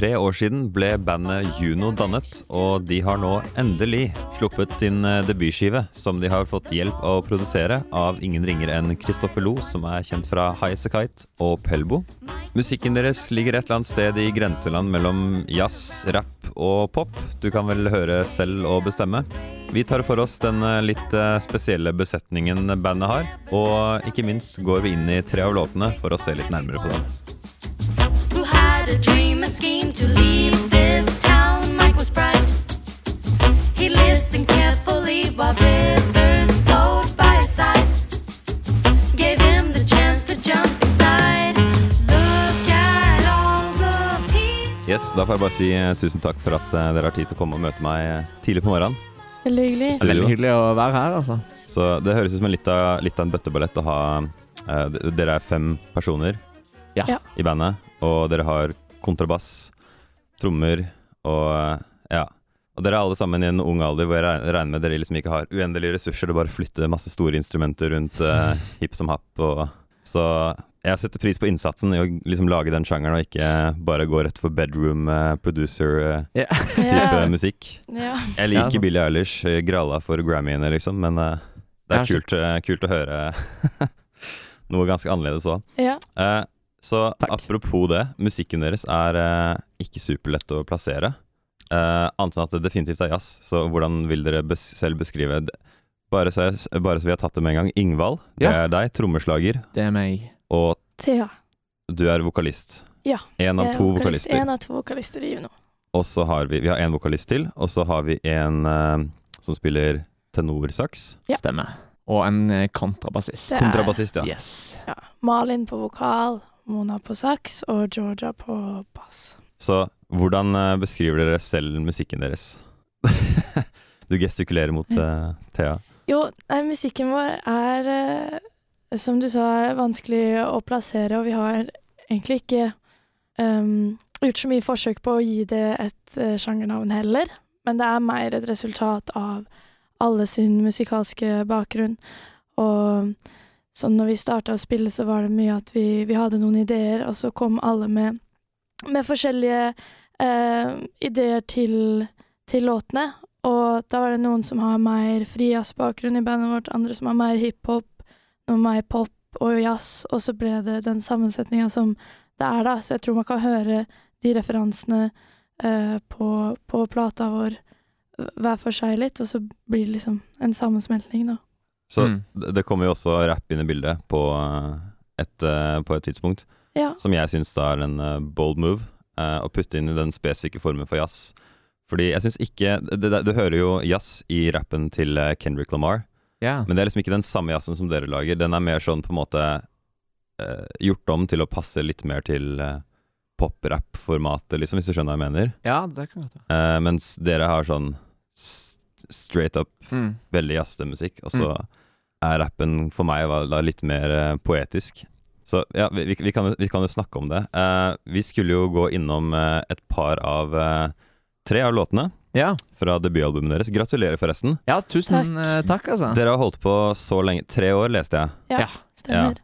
tre år siden ble bandet Juno dannet, og de har nå endelig sluppet sin eh, debutskive, som de har fått hjelp å produsere av ingen ringer enn Kristoffer Lo, som er kjent fra Highasakite og Pelbo. Musikken deres ligger et eller annet sted i grenseland mellom jazz, rap og pop. Du kan vel høre selv og bestemme. Vi tar for oss den eh, litt eh, spesielle besetningen bandet har, og ikke minst går vi inn i tre av låtene for å se litt nærmere på dem. Yes, Da får jeg bare si eh, tusen takk for at eh, dere har tid til å komme og møte meg eh, tidlig på morgenen. Veldig hyggelig. Veldig hyggelig å være her, altså. Så det høres ut som en litt av, litt av en bøtteballett å ha uh, Dere er fem personer Ja. I bandet, og dere har kontrabass, trommer og uh, ja. Og dere er alle sammen i en ung alder hvor jeg regner med dere liksom ikke har uendelige ressurser til bare flytte masse store instrumenter rundt uh, hipp som happ. Og, så jeg setter pris på innsatsen i å liksom lage den sjangeren, og ikke bare gå rett for bedroom uh, producer-type uh, yeah. musikk. Yeah. Jeg Ja, liker sant. Billie Eilish, eh, gralla for Grammyene, liksom, men uh, det er kult, eh, kult å høre noe ganske annerledes òg. Yeah. Eh, så Takk. apropos det, musikken deres er eh, ikke superlett å plassere. Eh, annet enn at det definitivt er jazz, så hvordan vil dere bes selv beskrive det? Bare så, jeg, bare så vi har tatt det med en gang. Ingvald, det Ja. er deg, trommeslager, Det er meg. Og Thea. du er vokalist. Ja, En av to vokalist- vokalister. En av to vokalister i Juno. Og så har vi Vi har en vokalist til, og så har vi en eh, som spiller tenorsaks. Ja. Stemmer. Og en eh, kontrabassist. Det er- Kontrabassist, ja. Yes. Ja. Malin på vokal, Mona på saks og Georgia på bass. Så hvordan eh, beskriver dere selv musikken deres? du gestikulerer mot eh, Thea. Jo, nei, musikken vår er, eh, som du sa, vanskelig å plassere, og vi har egentlig ikke um, gjort så mye forsøk på å gi det et uh, sjangernavn heller. Men det er mer et resultat av alle sin musikalske bakgrunn. Og sånn når vi starta å spille, så var det mye at vi, vi hadde noen ideer, og så kom alle med, med forskjellige uh, ideer til, til låtene. Og da var det noen som har mer frijazzbakgrunn i bandet vårt, andre som har mer hiphop, noen meg pop og jazz, og så ble det den sammensetninga som det er, da. Så jeg tror man kan høre de referansene eh, på, på plata vår hver for seg litt, og så blir det liksom en sammensmeltning, da. Så Mm. det kommer jo også rapp inn i bildet på eh, et, eh, på et tidspunkt, Ja. som jeg syns da er en eh, bold move. eh, å putte inn i den spesifikke formen for jazz. Fordi jeg syns ikke det, det, Du hører jo jazz i rappen til Kendrick Lamar, Ja. men det er liksom ikke den samme jazzen som dere lager. Den er mer sånn på en måte uh, gjort om til å passe litt mer til uh, pop-rap-formatet, liksom, hvis du skjønner hva jeg mener. ja, det kan godt. Eh, mens dere har sånn straight up Mm. veldig jazzete musikk, og så er rappen for meg da litt mer uh, poetisk. Så ja, vi, vi, kan, vi kan jo snakke om det. Vi skulle jo gå innom et par av Tre av låtene Ja. fra debutalbumet deres. Gratulerer, forresten. ja, tusen Takk. eh, takk, altså. Dere har holdt på så lenge. Tre år, leste jeg. Ja, Ja. stemmer.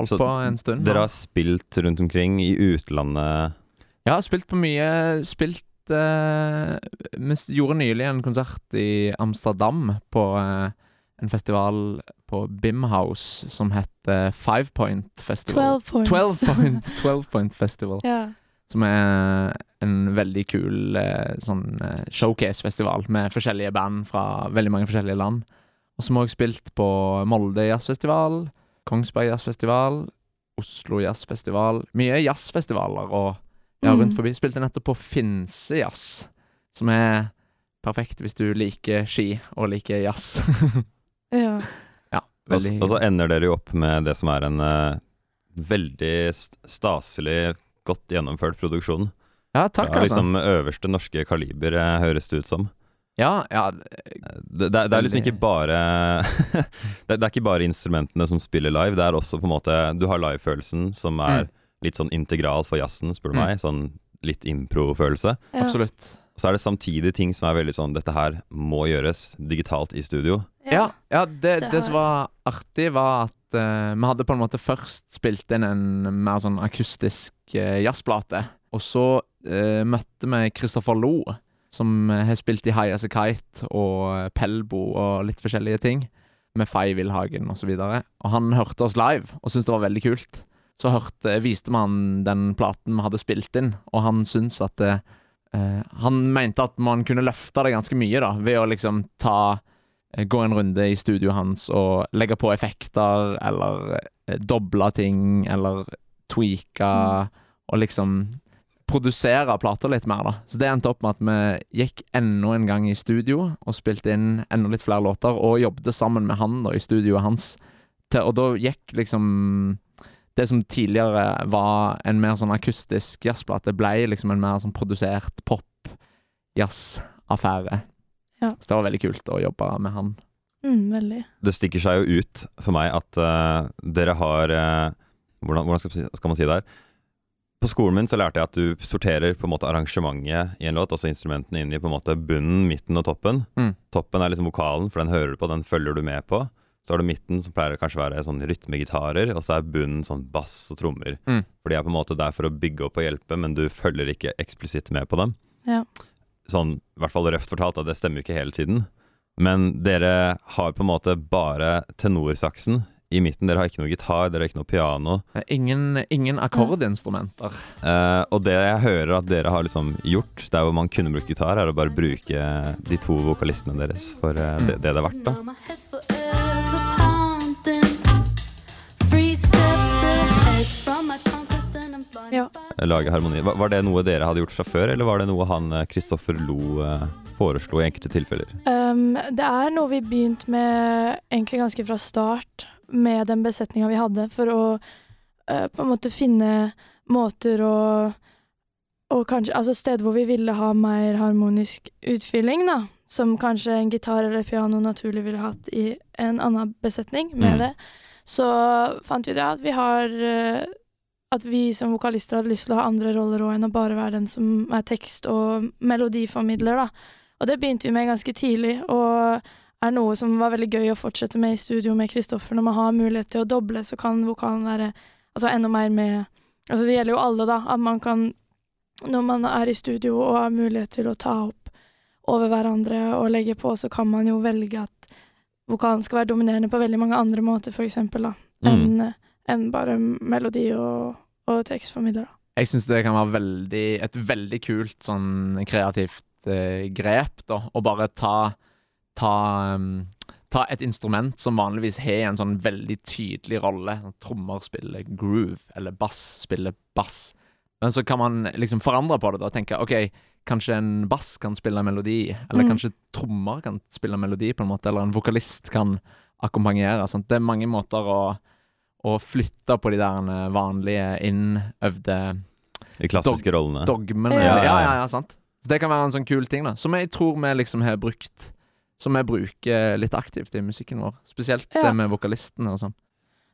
Holdt så på en stund. Dere har spilt rundt omkring i utlandet. Ja, spilt på mye. Spilt eh, Vi gjorde nylig en konsert i Amsterdam på eh, en festival på Bimhouse som heter Five Point Festival. Twelve Point. Twelve Point, 12 Point Festival. ja. Som er en veldig kul eh, sånn eh, showcase-festival med forskjellige band fra veldig mange forskjellige land. Og så har jeg spilt på Molde jazzfestival, Kongsberg jazzfestival, Oslo jazzfestival. Mye jazzfestivaler og ja, rundt Mm. forbi. Spilte nettopp på Finse jazz, som er perfekt hvis du liker ski og liker jazz. ja. ja, og så ender dere jo opp med det som er en uh, veldig staselig, godt gjennomført produksjon. Ja, takk, Fra altså. liksom øverste norske kaliber, eh, høres det ut som. Ja, ja, Det, det, er- det er liksom ikke bare det, det er ikke bare instrumentene som spiller live, det er også på en måte Du har livefølelsen, som er Mm. litt sånn integral for jazzen, spør du Mm. meg. Sånn litt impro-følelse. ja. absolutt. Så er det samtidig ting som er veldig sånn Dette her må gjøres digitalt i studio. Ja, ja det, Det det, som var artig, var at uh, vi hadde på en måte først spilt inn en mer sånn akustisk uh, jazzplate. Og så uh, møtte vi Christopher Lo, som har spilt i High As A Kite og Pelbo og litt forskjellige ting, med Fay Wilhagen osv. Og, så og han hørte oss live og syntes det var veldig kult. Så hørte, viste vi han den platen vi hadde spilt inn, og han syntes at Han mente at man kunne løfte det ganske mye, da, ved å liksom ta Gå en runde i studioet hans og legge på effekter, eller eh, doble ting, eller tweake, og liksom produsere plater litt mer, da. Så det endte opp med at vi gikk enda en gang i studio og spilte inn enda litt flere låter, og jobbet sammen med han da i studioet hans. Til, og da gikk liksom det som tidligere var en mer sånn akustisk jazzplate, ble liksom en mer sånn produsert pop-jazz-affære. Ja. Så det var veldig kult å jobbe med han. Mm, veldig. Det stikker seg jo ut for meg at uh, dere har uh, hvordan, hvordan skal, man si- skal man si det her? På skolen min så lærte jeg at du sorterer på en måte arrangementet i en låt, altså instrumentene inn i på en måte bunnen, midten og toppen. Mm. Toppen er liksom vokalen, for den hører du på, den følger du med på. Så har du midten, som pleier å kanskje være sånn rytmegitarer, og så er bunnen sånn bass og trommer. Mm. For de er på en måte der for å bygge opp og hjelpe, men du følger ikke eksplisitt med på dem. Ja. Sånn, i hvert fall røft fortalt, at det stemmer jo ikke hele tiden. Men dere har på en måte bare tenorsaksen i midten. Dere har ikke noe gitar, dere har ikke noe piano. Ingen, ingen akkordinstrumenter. Eh, og det jeg hører at dere har liksom gjort, der hvor man kunne brukt gitar, er å bare bruke de to vokalistene deres for eh, det, det det er verdt. da. Ja. Lage harmoni. Var, det noe dere hadde gjort fra før, eller var det noe han eh, Kristoffer Lo eh, foreslo i enkelte tilfeller? Um, det er noe vi begynte med egentlig ganske fra start, med den besetninga vi hadde, for å uh, på en måte finne måter å Og kanskje Altså steder hvor vi ville ha mer harmonisk utfylling, da. Som kanskje en gitar eller piano naturlig ville hatt i en annen besetning med Mm. det. Så fant vi det at vi har eh, At vi som vokalister hadde lyst til å ha andre roller òg enn å bare være den som er tekst- og melodiformidler, da. Og det begynte vi med ganske tidlig, og er noe som var veldig gøy å fortsette med i studio med Kristoffer. Når man har mulighet til å doble, så kan vokalen være altså enda mer med Altså det gjelder jo alle, da, at man kan Når man er i studio og har mulighet til å ta opp over hverandre og legge på, så kan man jo velge at vokalen skal være dominerende på veldig mange andre måter, for eksempel, da, Mm. Enn bare melodi og, og tekstformidler. Jeg syns det kan være veldig, et veldig kult sånn kreativt eh, grep, da. Å bare ta ta, um, ta et instrument som vanligvis har en sånn veldig tydelig rolle. Trommer spiller groove, eller bass spiller bass. Men så kan man liksom forandre på det da, og tenke OK, kanskje en bass kan spille en melodi, eller Mm. kanskje trommer kan spille en melodi, på en måte, eller en vokalist kan akkompagnere. Sant? Det er mange måter å, å flytta på de der eh, vanlige innøvde De klassiske rollene. dogmene. Ja. Ja, ja, ja, sant. Så det kan være en sånn kul ting, da. Som jeg tror vi liksom har brukt Som vi bruker litt aktivt i musikken vår. Spesielt Ja. det med vokalistene og sånn.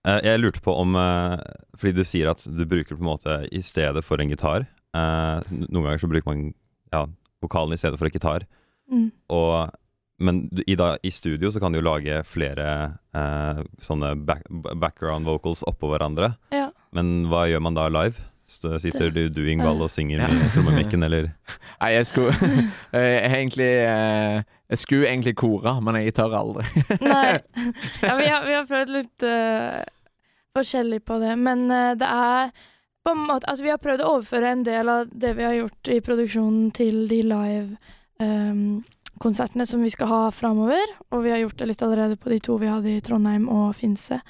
Eh, jeg lurte på om eh, Fordi du sier at du bruker på en måte i stedet for en gitar. Eh, noen ganger så bruker man ja, vokalen i stedet for en gitar. Mm. Og, men i, da, i studio så kan du jo lage flere eh, sånne back, background vocals oppå hverandre. Ja. Men hva gjør man da live? Sitter du, du Ingvald, og synger Ja. med trommemikken, eller Nei, jeg skulle Jeg egentlig eh, Jeg skulle egentlig kore, men jeg tør aldri. Nei. Ja, vi, har, vi har prøvd litt uh, forskjellig på det, men uh, det er på en måte Altså, vi har prøvd å overføre en del av det vi har gjort i produksjonen, til de live ehm, konsertene som vi skal ha framover, og vi har gjort det litt allerede på de to vi hadde i Trondheim og Finse.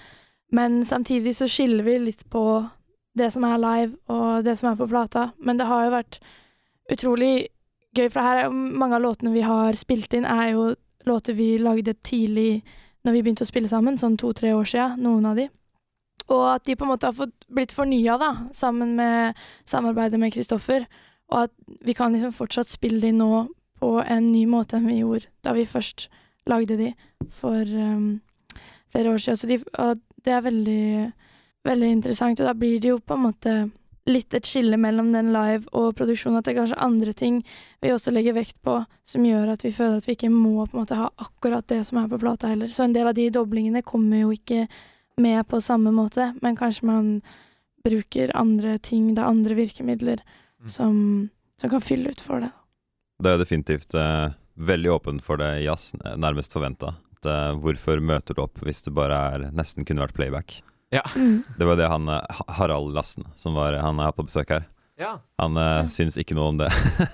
Men samtidig så skiller vi litt på det som er live, og det som er på plata. Men det har jo vært utrolig gøy, for her er jo mange av låtene vi har spilt inn, er jo låter vi lagde tidlig når vi begynte å spille sammen, sånn to-tre år siden, noen av de. Og at de på en måte har fått blitt fornya, da, sammen med samarbeidet med Kristoffer. Og at vi kan liksom fortsatt spille de nå på en ny måte enn vi gjorde da vi først lagde de for um, flere år siden. Så de, og det er veldig, veldig interessant, og da blir det jo på en måte litt et skille mellom den live og produksjonen. at det er kanskje andre ting vi også legger vekt på, som gjør at vi føler at vi ikke må på en måte ha akkurat det som er på plata heller. Så en del av de doblingene kommer jo ikke med på samme måte, men kanskje man bruker andre ting, det er andre virkemidler, Mm. som, som kan fylle ut for det. Det er definitivt eh, veldig åpen for det jazz, eh, nærmest forventa. Eh, hvorfor møter du opp hvis det bare er nesten kunne vært playback? Mm. Det var det han eh, Harald Lassen, som var, han er på besøk her. Ja. Han uh, syns ikke noe om det.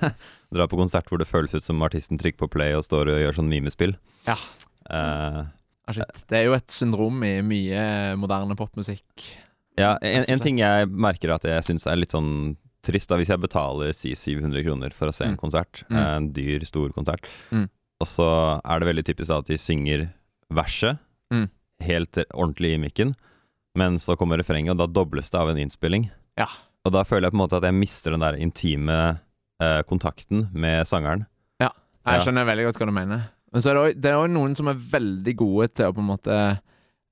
Dra på konsert hvor det føles ut som artisten trykker på play og står og gjør sånn mimespill. Ja. Eh, Ah, shit. Det er jo et syndrom i mye moderne popmusikk. ja, en, en ting jeg merker at jeg syns er litt sånn trist, da hvis jeg betaler si 700 kroner for å se en Mm. konsert, Mm. eh, en dyr, stor konsert, Mm. og så er det veldig typisk da at de synger verset Mm. helt ordentlig i mikken, men så kommer refrenget, og da dobles det av en innspilling. Ja. Og da føler jeg på en måte at jeg mister den der intime eh, kontakten med sangeren. Jeg Ja. skjønner veldig godt hva du mener. Men så er det òg noen som er veldig gode til å på en måte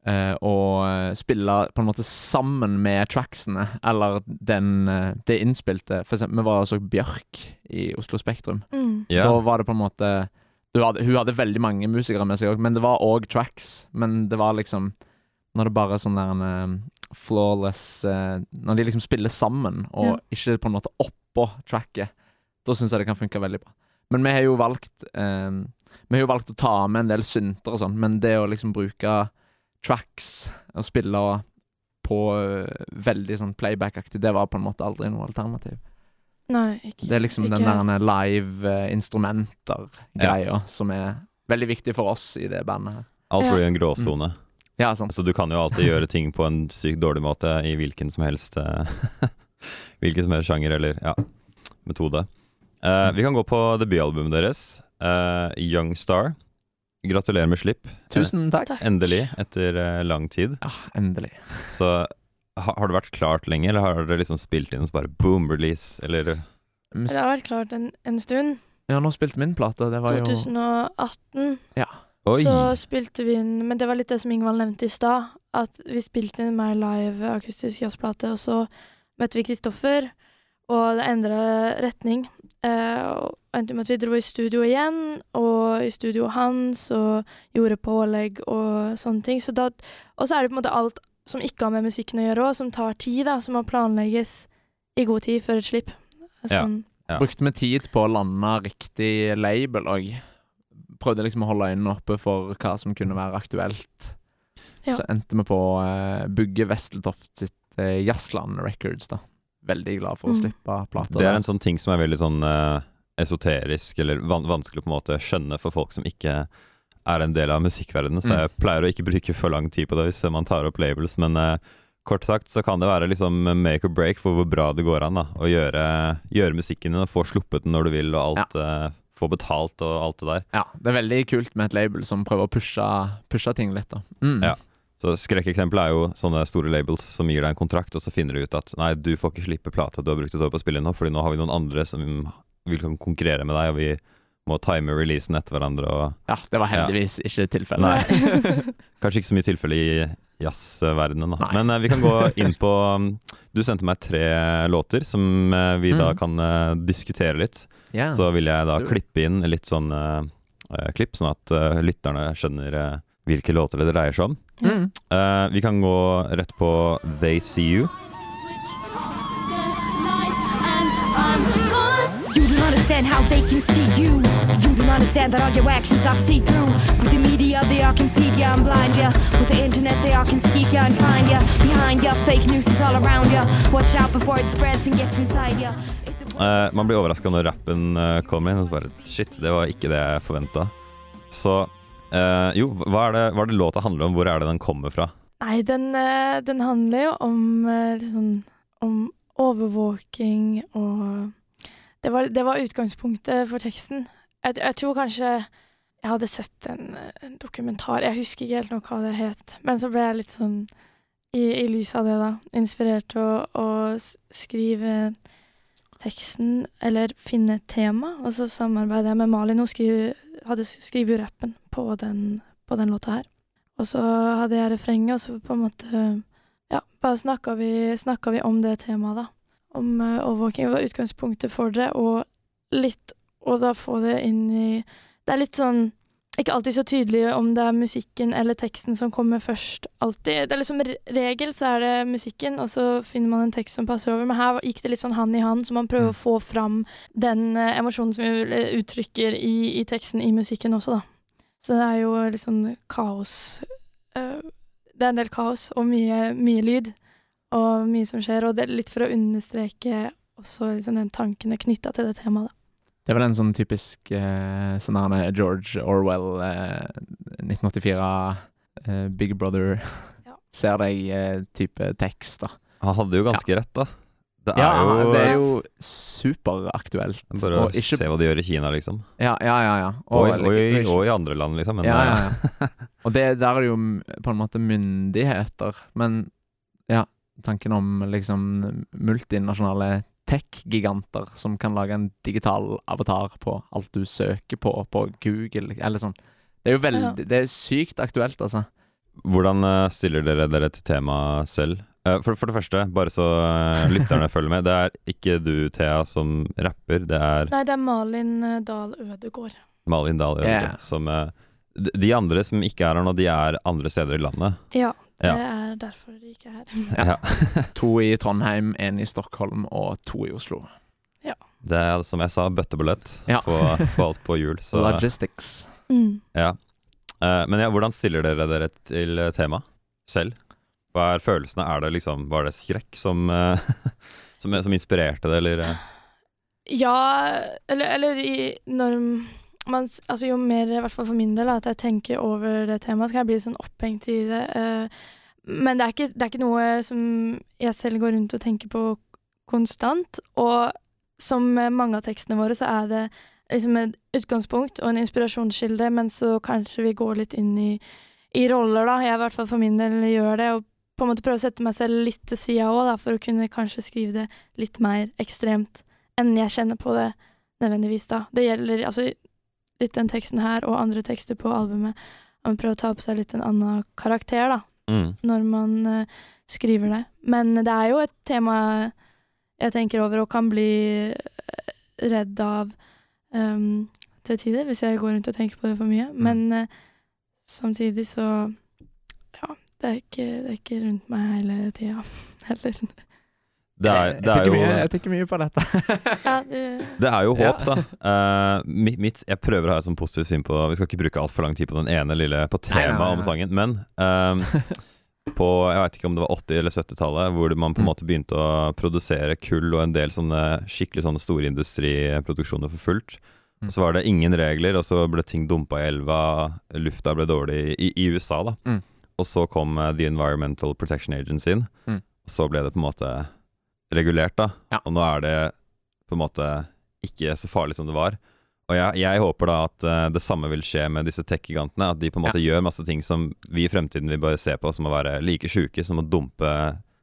eh, å spille på en måte sammen med tracksene, eller den, eh, det innspilte. For eksempel, vi var og så Bjørk i Oslo Spektrum. Mm. Yeah. Da var det på en måte du hadde, Hun hadde veldig mange musikere med seg òg, men det var òg tracks. Men det var liksom Når det bare er sånn der en eh, flawless eh, Når de liksom spiller sammen, og yeah. ikke på en måte oppå tracket, da syns jeg det kan funke veldig bra. Men vi har jo valgt eh, Vi har jo valgt å ta med en del synter og sånn, men det å liksom bruke tracks og spille på eh, veldig sånn playback-aktig, det var på en måte aldri noe alternativ. Nei, ikke Det er liksom den der live eh, instrumenter-greia som er veldig viktig for oss i det bandet her. Alt blir Ja. en gråsone. Ja, sant. Så du kan jo alltid gjøre ting på en sykt dårlig måte i hvilken som helst eh, Hvilken som helst sjanger eller ja, metode. Uh, vi kan gå på debutalbumet deres, uh, Young Star. Gratulerer med slipp. Tusen takk. Takk. Endelig, etter eh, lang tid. Ja, endelig. Så ha, har det vært klart lenge, eller har dere liksom spilt inn og så bare boom, release, eller Det har vært klart en, en stund. Ja, nå spilte min plate, det var jo 2018 Oi! så spilte vi inn Men det var litt det som Ingvald nevnte i stad. At vi spilte inn mer live akustisk jazzplate, og så møtte vi Kristoffer, og det endra retning. Eh, og endte med at vi dro i studio igjen, og i studio hans, og gjorde pålegg og sånne ting. Så da, og så er det på en måte alt som ikke har med musikken å gjøre òg, som tar tid, da, som må planlegges i god tid før et slipp. Sånn. Ja. Brukte vi tid på å lande riktig label òg. Prøvde liksom å holde øynene oppe for hva som kunne være aktuelt. Ja. Så endte vi på uh, bygge Vesteltoft sitt uh, Jazzland Records, da. Veldig glad for å Mm. slippe plata. Det er en sånn ting som er veldig sånn eh, esoterisk, eller van vanskelig på en måte skjønne for folk som ikke er en del av musikkverdenen. Så Mm. jeg pleier å ikke bruke for lang tid på det hvis man tar opp labels, men eh, kort sagt så kan det være liksom make or break for hvor bra det går an da, å gjøre, gjøre musikken din og få sluppet den når du vil, og alt eh, få betalt og alt det der. Ja, det er veldig kult med et label som prøver å pushe, pushe ting litt, da. Mm. Ja. Så Skrekkeksempelet er jo sånne store labels som gir deg en kontrakt, og så finner du ut at nei, du får ikke slippe plata du har brukt et år på å spille inn nå, fordi nå har vi noen andre som vil konkurrere med deg, og vi må time releasen etter hverandre. og Ja, det var heldigvis ikke tilfellet. Kanskje ikke så mye tilfelle i jazzverdenen, da. Nei. Men uh, vi kan gå inn på um, Du sendte meg tre låter som uh, vi da Mhm. kan uh, diskutere litt. Yeah. Så vil jeg da Stor. klippe inn litt sånn klipp, sånn at lytterne skjønner hvilke låter det dreier seg om. Mm. Uh, vi kan gå rett på They See You. You understand how they can see you. You don't understand that all your actions are see through. With the media, they all can feed ya and blind ya. With the internet, they all can seek ya and find ya. Behind ya, fake news is all around ya. Watch out before it spreads and gets inside ya. It's Eh, man blir overraska når rappen uh, kommer inn, og så bare Shit, det var ikke det jeg forventa. Så eh, jo, hva er, det, hva er det låta handler om? Hvor er det den kommer fra? Nei, den, eh, den handler jo om sånn om overvåking og det var, det var utgangspunktet for teksten. Jeg, jeg tror kanskje jeg hadde sett en, en dokumentar, jeg husker ikke helt nok hva det het, men så ble jeg litt sånn i, i lys av det, da, inspirert til å, å skrive teksten, eller finne et tema, og så samarbeider jeg med Malin. Hun skriver, hadde skrevet rappen på den, på den låta her. Og så hadde jeg refrenget, og så på en måte Ja, bare snakka vi, vi om det temaet, da. Om uh, overvåking. Var utgangspunktet for det, og litt Og da få det inn i Det er litt sånn ikke alltid så tydelig om det er musikken eller teksten som kommer først. Alltid. Det er liksom regel så er det musikken, og så finner man en tekst som passer over. Men her gikk det litt sånn hand i hand, så man prøver Mm. å få fram den eh, emosjonen som vi eh, uttrykker i, i teksten i musikken også, da. Så det er jo litt sånn kaos uh, Det er en del kaos og mye, mye lyd, og mye som skjer. Og det er litt for å understreke også liksom den tanken knytta til det temaet, da. Det er vel en sånn typisk eh, sånn her George Orwell, eh, 1984, eh, Big Brother, Ja. ser deg-type tekst, da. Han hadde jo ganske rett, da. Det er Ja, jo det er jo superaktuelt. Bare å ikke- se hva de gjør i Kina, liksom. Ja, ja, ja. ja. Og, og, og i, ikke- og i andre land, liksom. Men ja, eh, ja, ja. Og det, der er det jo på en måte myndigheter, men ja, tanken om liksom multinasjonale tech-giganter som kan lage en digital avatar på alt du søker på på Google, eller sånn. Det er jo veldig Det er sykt aktuelt, altså. Hvordan eh, stiller dere dere til temaet selv? Eh, For, for det første, bare så eh, lytterne følger med, det er ikke du, Thea, som rapper. Det er Nei, det er Malin Dahl Ødegård. Malin Dahl Ødegård. Yeah. som de- De andre som ikke er her nå, de er andre steder i landet. Ja, det er derfor de ikke er her. Ja. Ja. To i Trondheim, én i Stockholm og to i Oslo. Det er som jeg sa, bøttebillett Ja. for, for alt på hjul. Så Logistics. Mm. ja. Eh, Men ja, hvordan stiller dere dere til tema temaet selv? Hva er følelsene? Er det liksom Var det skrekk som, eh, som, som inspirerte det, eller? eh? Ja, eller, eller i, når man Altså jo mer, i hvert fall for min del, at jeg tenker over det temaet, skal jeg bli sånn opphengt i det. eh, men det er, ikke, det er ikke noe som jeg selv går rundt og tenker på konstant. Og som med mange av tekstene våre, så er det liksom et utgangspunkt og en inspirasjonskilde, men så kanskje vi går litt inn i, i roller, da. Jeg i hvert fall for min del gjør det. og på en måte prøve å sette meg selv litt til sida òg, for å kunne kanskje skrive det litt mer ekstremt enn jeg kjenner på det nødvendigvis, da. Det gjelder altså litt den teksten her og andre tekster på albumet. Man prøver å ta på seg litt en annen karakter, da, Mm. når man uh, skriver det. Men det er jo et tema jeg tenker over og kan bli eh, redd av um, til tider, hvis jeg går rundt og tenker på det for mye. Mm. Men uh, samtidig så Ja, det er ikke, det er ikke rundt meg hele tida heller. Det er, jeg, det er tenker jo mye, jeg tenker mye på dette. Ja, Det er jo håp, da. Uh, mitt, mitt, jeg prøver å ha et sånn positivt syn på Vi skal ikke bruke altfor lang tid på den ene lille På temaet om sangen, men ehm, på jeg vet ikke om det var 80- eller 70-tallet, hvor man på en Mm. måte begynte å produsere kull og en del sånne skikkelig sånne store industriproduksjoner for fullt. Mm. Så var det ingen regler, og så ble ting dumpa i elva, lufta ble dårlig i, i USA, da. Mm. Og så kom eh, The Environmental Protection Agency inn, Mm. og så ble det på en måte regulert, da. Ja. Og nå er det på en måte ikke så farlig som det var. Og jeg, jeg håper da at uh, det samme vil skje med disse tech-gigantene. At de på en måte gjør masse ting som vi i fremtiden vil bare se på som å være like sjuke som å dumpe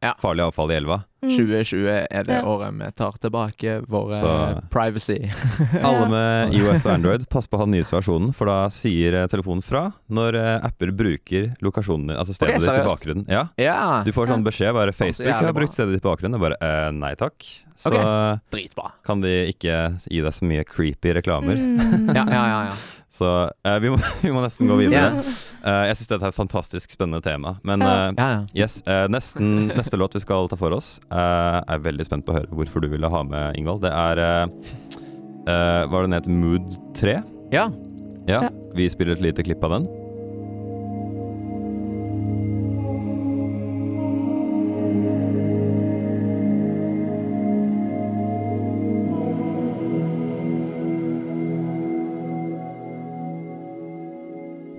Ja. farlig avfall i elva. mm. 2020 er det Ja. året vi tar tilbake vår Så- eh, privacy. Alle med iOS og Android, pass på å ha den nyeste versjonen, for da sier eh, telefonen fra når eh, apper bruker lokasjonen din, altså stedet ditt i bakgrunnen. Ja, ja, du får sånn beskjed, bare Facebook har brukt stedet ditt i bakgrunnen, og bare eh, nei takk. Så okay. kan de ikke gi deg så mye creepy reklamer. Mm. Ja, ja, ja. ja. Så uh, vi, må, vi må nesten gå videre. Eh, jeg syns dette er et fantastisk spennende tema. Men Ja. eh, ja, ja. yes, eh, nesten, neste låt vi skal ta for oss, Jeg er veldig spent på å høre hvorfor du ville ha med, Ingvald. Det er Hva var det den het? Mood 3? ja. Ja. Ja. Vi spiller et lite klipp av den.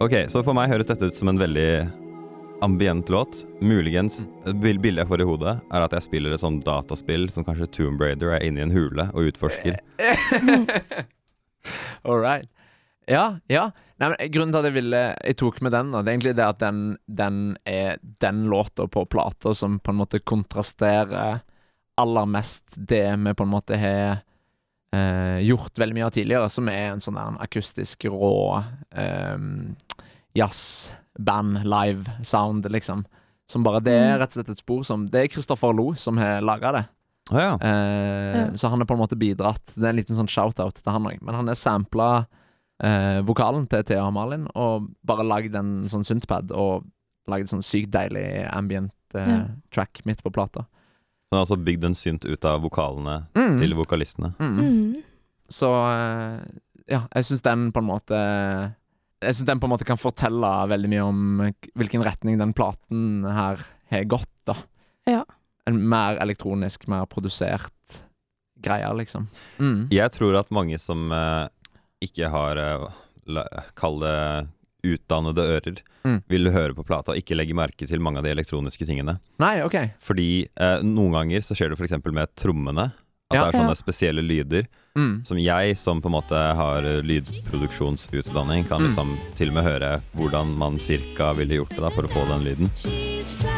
Ok, så for meg høres dette ut som en veldig ambient låt. Muligens Bildet jeg får i hodet, er at jeg spiller et sånt dataspill som kanskje Tomb Raider er inne i en hule og utforsker. All right. Ja, ja. Nei, men grunnen til at jeg ville Jeg tok med den, da, det er egentlig det at den, den er den låta på plata som på en måte kontrasterer aller mest det vi på en måte har eh, gjort veldig mye av tidligere, som er en sånn der en akustisk rå eh, jazzband, live sound, liksom. Som bare Det er Mm. rett og slett et spor som Det er Kristoffer Lo som har laga det. Å ja. Eh, Ja. Så han har på en måte bidratt. Det er en liten sånn shout-out til han òg. Men han har sampla eh, vokalen til Thea og Malin og bare lagd en sånn synthpad og lagd sånn sykt deilig ambient eh, Ja. track midt på plata. Så han har altså bygd en synt ut av vokalene Mm. til vokalistene. Mm. Mm. Så eh, ja, jeg syns den på en måte Jeg syns den på en måte kan fortelle veldig mye om hvilken retning den platen her har gått, da. Ja. En mer elektronisk, mer produsert greie, liksom. Mm. Jeg tror at mange som eh, ikke har eh, Kall det utdannede ører, Mm. vil høre på plata og ikke legge merke til mange av de elektroniske tingene. Nei, OK. Fordi eh, noen ganger så skjer det f.eks. med trommene. At Ja. det er sånne Ja. spesielle lyder Mm. som jeg, som på en måte har eh, lydproduksjonsutdanning, kan Mm. liksom til og med høre hvordan man cirka ville gjort det da for å få den lyden.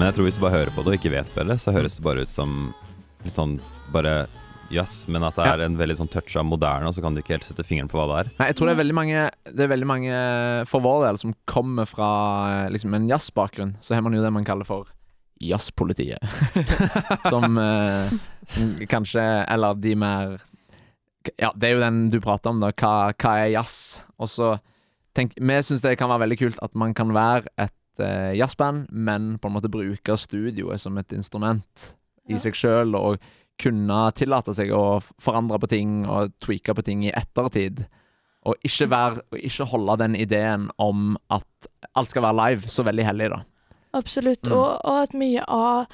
Men jeg tror hvis du bare hører på det og ikke vet bedre, så høres det bare ut som litt sånn bare jazz, men at det Ja. er en veldig sånn touch av moderne, og så kan du ikke helt sette fingeren på hva det er. Nei, jeg tror det er veldig mange Det er veldig mange for vår del som kommer fra eh, liksom en jazzbakgrunn. Så har man jo det man kaller for jazzpolitiet. som, eh, som kanskje Eller de mer Ja, det er jo den du prater om, da. Hva, hva er jazz? Og så tenk Vi syns det kan være veldig kult at man kan være et eh, jazzband, men på en måte bruke studioet som et instrument i Ja. seg sjøl, og kunne tillate seg å forandre på ting og tweake på ting i ettertid. Og ikke, være, og ikke holde den ideen om at alt skal være live, så veldig hellig, da. Absolutt. Mm. Og, og at mye av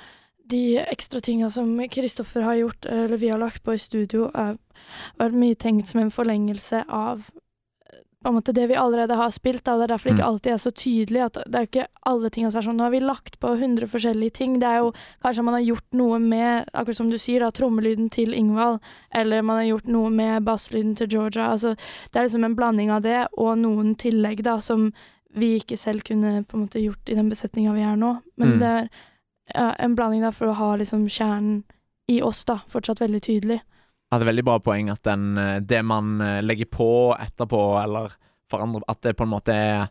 de ekstra tinga som Kristoffer har gjort, eller vi har lagt på i studio, har vært mye tenkt som en forlengelse av på en måte det vi allerede har spilt. Da. Det er derfor det ikke Mm. alltid er så tydelig. At det er jo ikke alle ting som er sånn Nå har vi lagt på 100 forskjellige ting. Det er jo kanskje man har gjort noe med, akkurat som du sier, da, trommelyden til Ingvald. Eller man har gjort noe med basslyden til Georgia. Altså, det er liksom en blanding av det, og noen tillegg da, som vi ikke selv kunne på en måte gjort i den besetninga vi er nå. Men Mm. det er ja, en blanding da for å ha liksom kjernen i oss da, fortsatt veldig tydelig. Er veldig bra poeng at den, eh, det man eh, legger på etterpå, eller forandrer At det på en måte er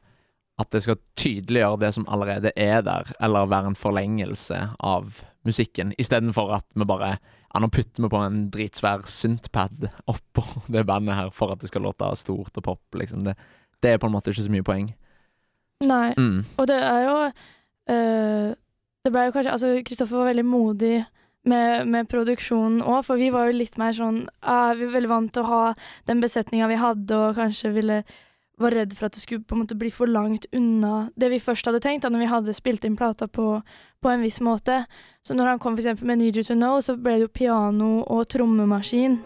At det skal tydeliggjøre det som allerede er der, eller være en forlengelse av musikken, istedenfor at vi bare Ja, nå putter vi på en dritsvær synthpad oppå det bandet her for at det skal låte stort og pop, liksom. Det, det er på en måte ikke så mye poeng. Nei, Mm. og det er jo eh, Det ble jo kanskje Altså, Kristoffer var veldig modig med, med produksjonen òg, for vi var jo litt mer sånn ah, Vi var veldig vant til å ha den besetninga vi hadde, og kanskje ville var redd for at det skulle på en måte bli for langt unna det vi først hadde tenkt, da når vi hadde spilt inn plata på, på en viss måte. Så når han kom eksempel med Need You To Know, så ble det jo piano og trommemaskin.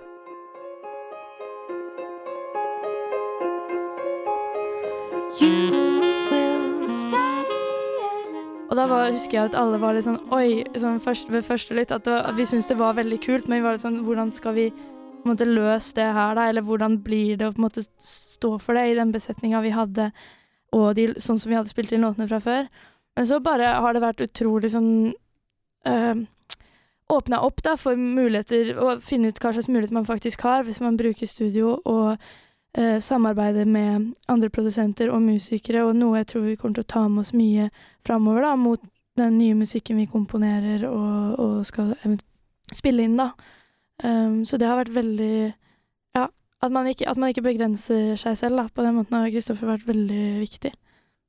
Og da var, husker jeg at alle var litt sånn Oi, sånn først, ved første lytt, at, at vi syntes det var veldig kult, men vi var litt sånn Hvordan skal vi på en måte løse det her, da? Eller hvordan blir det å på en måte stå for det i den besetninga vi hadde, og de, sånn som vi hadde spilt inn låtene fra før? Men så bare har det vært utrolig sånn øh, Åpna opp da for muligheter, og finne ut hva slags muligheter man faktisk har hvis man bruker studio og øh, samarbeider med andre produsenter og musikere, og noe jeg tror vi kommer til å ta med oss mye framover, da, mot den nye musikken vi komponerer og, og skal spille inn, da. Um, så det har vært veldig Ja, at man ikke, at man ikke begrenser seg selv, da. På den måten har Kristoffer vært veldig viktig.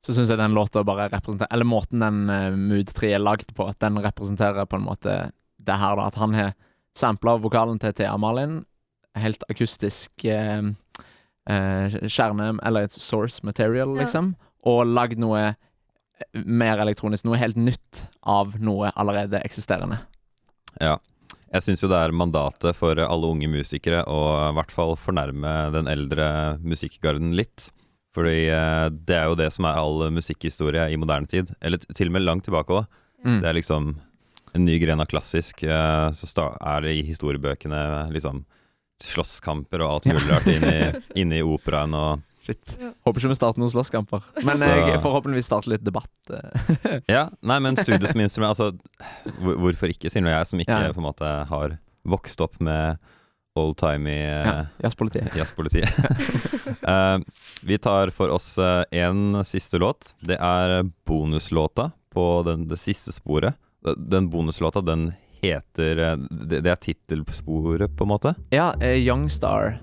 Så syns jeg den låta bare representerer Eller måten den uh, Mood 3 er lagd på, at den representerer på en måte det her, da. At han har sampla vokalen til Thea Malin, helt akustisk eh, eh, kjerne, eller et source material, Ja. liksom, og lagd noe eh, mer elektronisk, noe helt nytt av noe allerede eksisterende. Ja. Jeg syns jo det er mandatet for alle unge musikere å i hvert fall fornærme den eldre musikkgarden litt. Fordi eh, det er jo det som er all musikkhistorie i moderne tid. Eller til og med langt tilbake òg. Mm. Det er liksom en ny gren av klassisk. eh, så er det i historiebøkene liksom slåsskamper og alt mulig rart inne, inne i operaen og Shit. Håper ikke vi starter noen slåsskamper. Men Så- jeg forhåpentligvis starter litt debatt. eh. Ja, nei, men studio som instrument Altså, hvorfor ikke, sier nå jeg, som ikke Ja. på en måte har vokst opp med old-timey Ja, uh, Jazzpolitiet. jazzpolitiet. Eh, vi tar for oss én siste låt. Det er bonuslåta på på den, det siste sporet. Den bonuslåta, den heter eh, Det, det er tittelsporet, på en måte. Ja, Young Star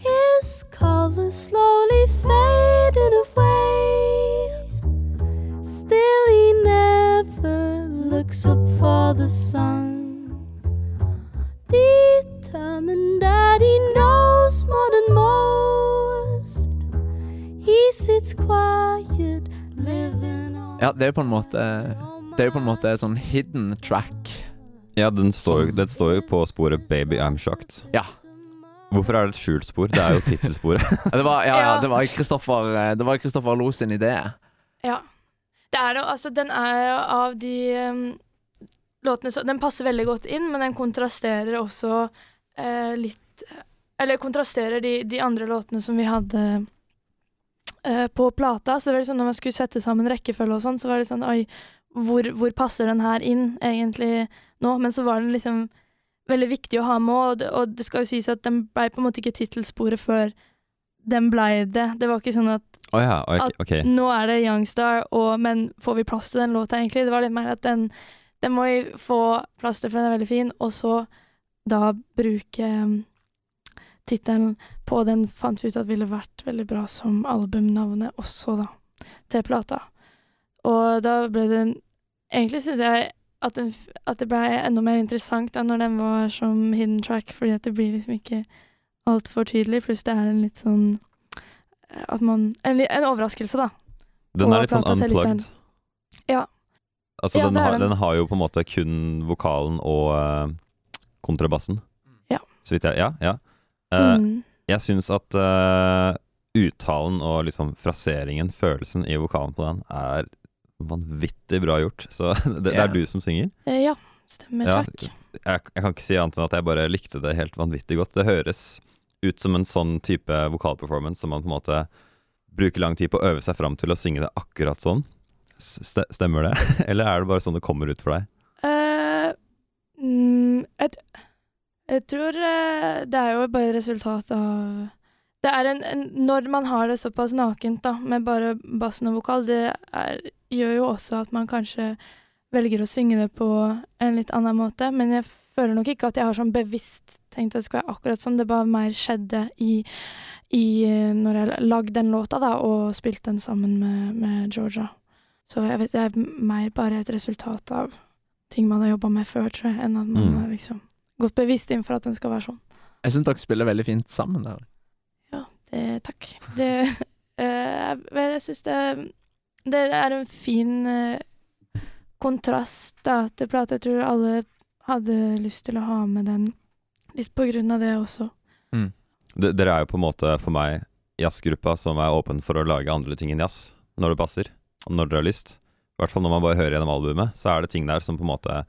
His color slowly faded away. Still, he never looks up for the sun. Determined that he knows more than most. He sits quiet, living on Ja, det er jo på en måte Det er jo på en måte sånn hidden track. Ja, den står, Som- det står jo på sporet 'Baby I'm Shocked'. Ja. Hvorfor er det et skjult spor? Det er jo tittelsporet. Ja, Det var, ja, ja, Ja. det var Kristoffer eh, Det var Kristoffer Lo sin idé. Ja. Det er jo, altså, den er jo av de um, låtene som Den passer veldig godt inn, men den kontrasterer også eh, litt Eller kontrasterer de, de andre låtene som vi hadde eh, på plata. Så det var liksom, når man skulle sette sammen rekkefølge og sånn, så var det sånn Oi, hvor, hvor passer den her inn egentlig nå? Men så var den liksom veldig viktig å ha med, og det, og det skal jo sies at den blei på en måte ikke tittelsporet før den blei det. Det var ikke sånn at oh ja, ok. At- nå er det Youngstar, men får vi plass til den låta, egentlig? Det var litt mer at den, den må vi få plass til, for den er veldig fin, og så da bruke um, tittelen på den fant vi ut at ville vært veldig bra som albumnavnet også, da, til plata. Og da ble det Egentlig syns jeg at, den, at det ble enda mer interessant da når den var som hidden track, fordi at det blir liksom ikke altfor tydelig, pluss det er en litt sånn eh, at man En, en overraskelse, da. Den er litt sånn unplugged. Ja. Altså, Ja, den, har, den. den har jo på en måte kun vokalen og uh, kontrabassen. Ja. Så vidt jeg Ja, ja. Uh, Mm. Jeg syns at uh, uttalen og liksom fraseringen, følelsen i vokalen på den, er vanvittig bra gjort. Så det, det er du som synger. Eh, ja, stemmer. Ja, Takk. Jeg, jeg kan ikke si annet enn at jeg bare likte det helt vanvittig godt. Det høres ut som en sånn type vokalperformance som man på en måte bruker lang tid på å øve seg fram til å synge det akkurat sånn. S- Stemmer det? Eller er det bare sånn det kommer ut for deg? Uh, mm, jeg, jeg tror uh, det er jo bare resultat av Det er en, en Når man har det såpass nakent, da, med bare bassen og vokal, det er, gjør jo også at man kanskje velger å synge det på en litt annen måte. Men jeg føler nok ikke at jeg har sånn bevisst tenkt at det skal være akkurat sånn. Det bare mer skjedde i, i når jeg lagde den låta, da, og spilte den sammen med, med Georgia. Så jeg vet det er mer bare et resultat av ting man har jobba med før, tror jeg, enn at man Mm. har liksom gått bevisst inn for at den skal være sånn. Jeg syns dere spiller veldig fint sammen der. Det, takk. Det eh, Jeg syns det, det er en fin eh, kontrast da, til plata. Jeg tror alle hadde lyst til å ha med den, litt på grunn av det også. Mm. dere er jo på en måte for meg jazzgruppa som er åpen for å lage andre ting enn jazz, når det passer, og når dere har lyst. I hvert fall når man bare hører gjennom albumet, så er det ting der som på en måte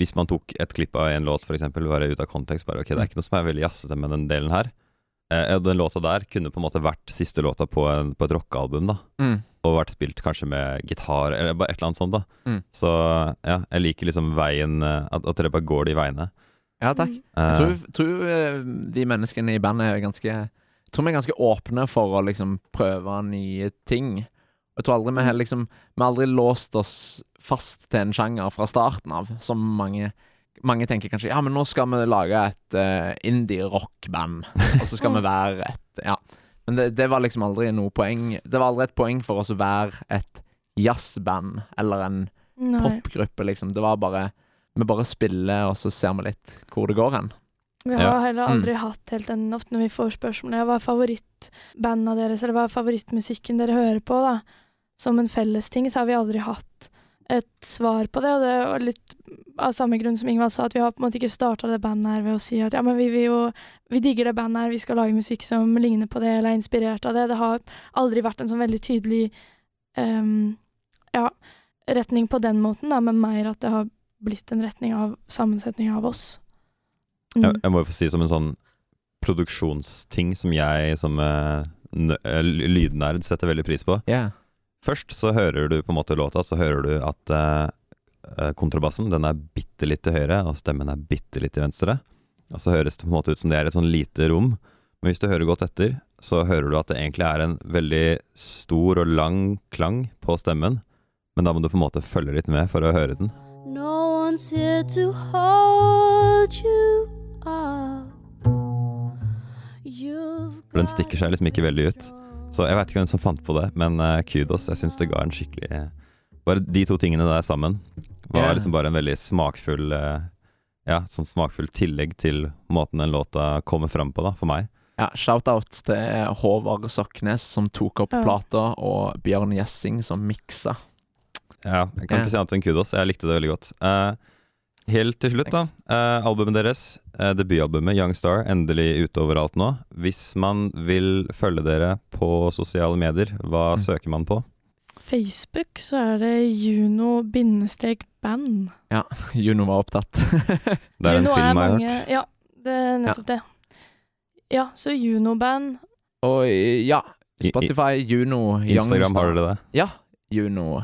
Hvis man tok et klipp av en låt, f.eks., bare ut av kontekst, bare ok, det er ikke noe som er veldig jazzete med den delen her. Eh, den låta der kunne på en måte vært siste låta på, en, på et rockealbum, da. Mm. Og vært spilt kanskje med gitar, eller bare et eller annet sånt, da. Mm. Så ja, jeg liker liksom veien eh, At, at dere bare går de veiene. Ja, takk. Mm. Eh, Jeg tror, tror de menneskene i bandet er ganske Jeg tror vi er ganske åpne for å liksom prøve nye ting. Jeg tror aldri vi har liksom Vi har aldri låst oss fast til en sjanger fra starten av, som mange mange tenker kanskje ja, men nå skal vi lage et uh, indie-rock-band, og så skal vi være et Ja. Men det, det var liksom aldri noe poeng Det var aldri et poeng for oss å være et jazzband eller en Nei. popgruppe, liksom. Det var bare Vi bare spiller, og så ser vi litt hvor det går hen. Vi har Ja. heller aldri hatt helt den ofte når vi får spørsmål Hva er favorittbandet deres, eller hva er favorittmusikken dere hører på, da? Som en felles ting, så har vi aldri hatt et svar på det, og det var litt av samme grunn som Ingvald sa, at vi har på en måte ikke starta det bandet her ved å si at ja, men vi vil jo Vi digger det bandet her, vi skal lage musikk som ligner på det, eller er inspirert av det. Det har aldri vært en sånn veldig tydelig um, ja, retning på den måten, da, men mer at det har blitt en retning av sammensetning av oss. Mm. Jeg, jeg må jo få si som en sånn produksjonsting som jeg som ly- lydnerd setter veldig pris på. Yeah. Først så hører du på en måte låta, så hører du at eh, eh, kontrabassen den er bitte litt til høyre, og stemmen er bitte litt til venstre. Og så høres det på en måte ut som det er et sånn lite rom. Men hvis du hører godt etter, så hører du at det egentlig er en veldig stor og lang klang på stemmen, Men da må du på en måte følge litt med for å høre den. No one's here to hold you up. Den stikker seg liksom ikke veldig ut. Så jeg vet ikke hvem som fant på det, men eh, kudos. Jeg syns det ga en skikkelig Bare de to tingene der sammen var yeah. liksom bare en veldig smakfull eh, Ja, sånn smakfull tillegg til måten den låta kommer fram på, da, for meg. Ja, Shout-out til Håvard Soknes som tok opp Ja. plata, og Bjørn Gjessing som miksa. Ja, jeg kan yeah. ikke si annet enn kudos. Jeg likte det veldig godt. Eh, helt til slutt, da. Uh, albumet deres, uh, debutalbumet Young Star, endelig ute overalt nå. Hvis man vil følge dere på sosiale medier, hva Mm. søker man på? Facebook så er det Juno-band. Juno var opptatt. Det er en Juno film jeg har mange, hørt. Ja, det er nettopp det. Ja, så Juno-band. og ja, Spotify, Juno, Instagram, har dere det? Ja, Juno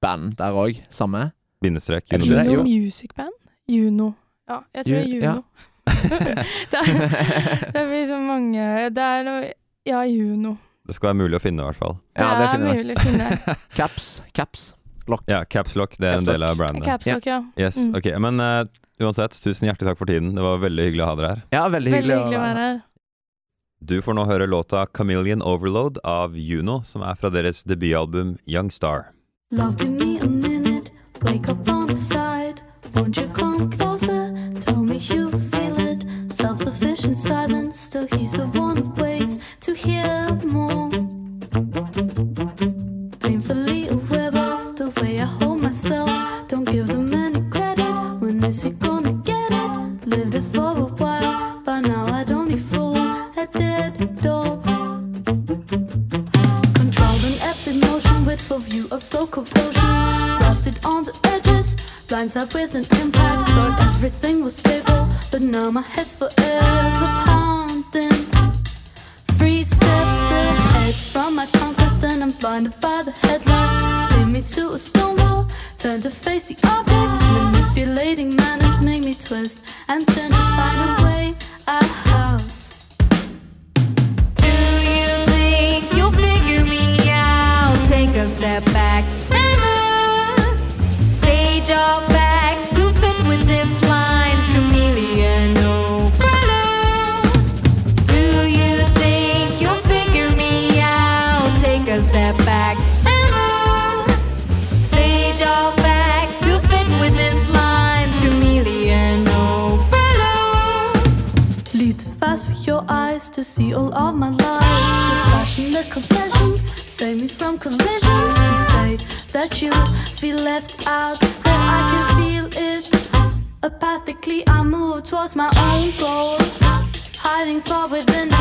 Band der òg. Samme. Bindestrek. Juno. det? Juno Jo. Music Band? Juno. Ja, jeg tror det er Juno. ja. det, er, det blir så mange Det er noe Ja, Juno. Det skal være mulig å finne, i hvert fall. Ja, det er mulig å finne. Caps. Caps. Lock. Ja, Caps Lock, det er en del av brandet. Caps lock, ja. Yes, Mm. ok, Men uh, uansett, tusen hjertelig takk for tiden. Det var veldig hyggelig å ha dere her. Ja, veldig Veldig hyggelig, hyggelig å være her. Du får nå høre låta 'Chameleon Overload' av Juno, som er fra deres debutalbum Young Star. Love, me a. Wake up on the side. Won't you come closer? Tell me you feel it. Self sufficient silence. Still, he's the one who waits to hear more. With an look. Stage all facts to fit with this line's chameleon fast for your eyes to see all of my lies. Dispassionate confession, save me from collision. You say that you feel left out, that I can feel it. Apathically, I move towards my own goal. Hiding far within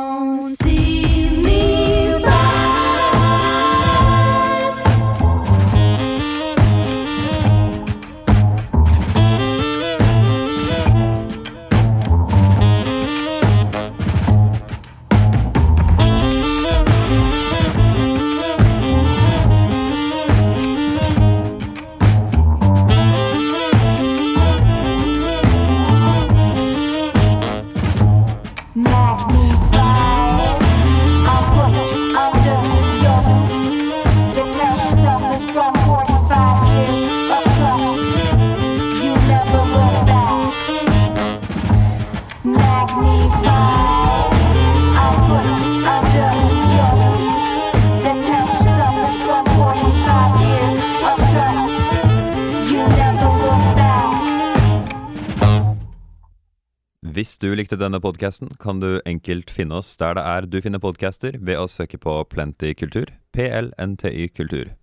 You likte denne podkasten, kan du enkelt finne oss der det er du finner podcaster, ved å søke på Plenty Kultur. PLNTY Kultur.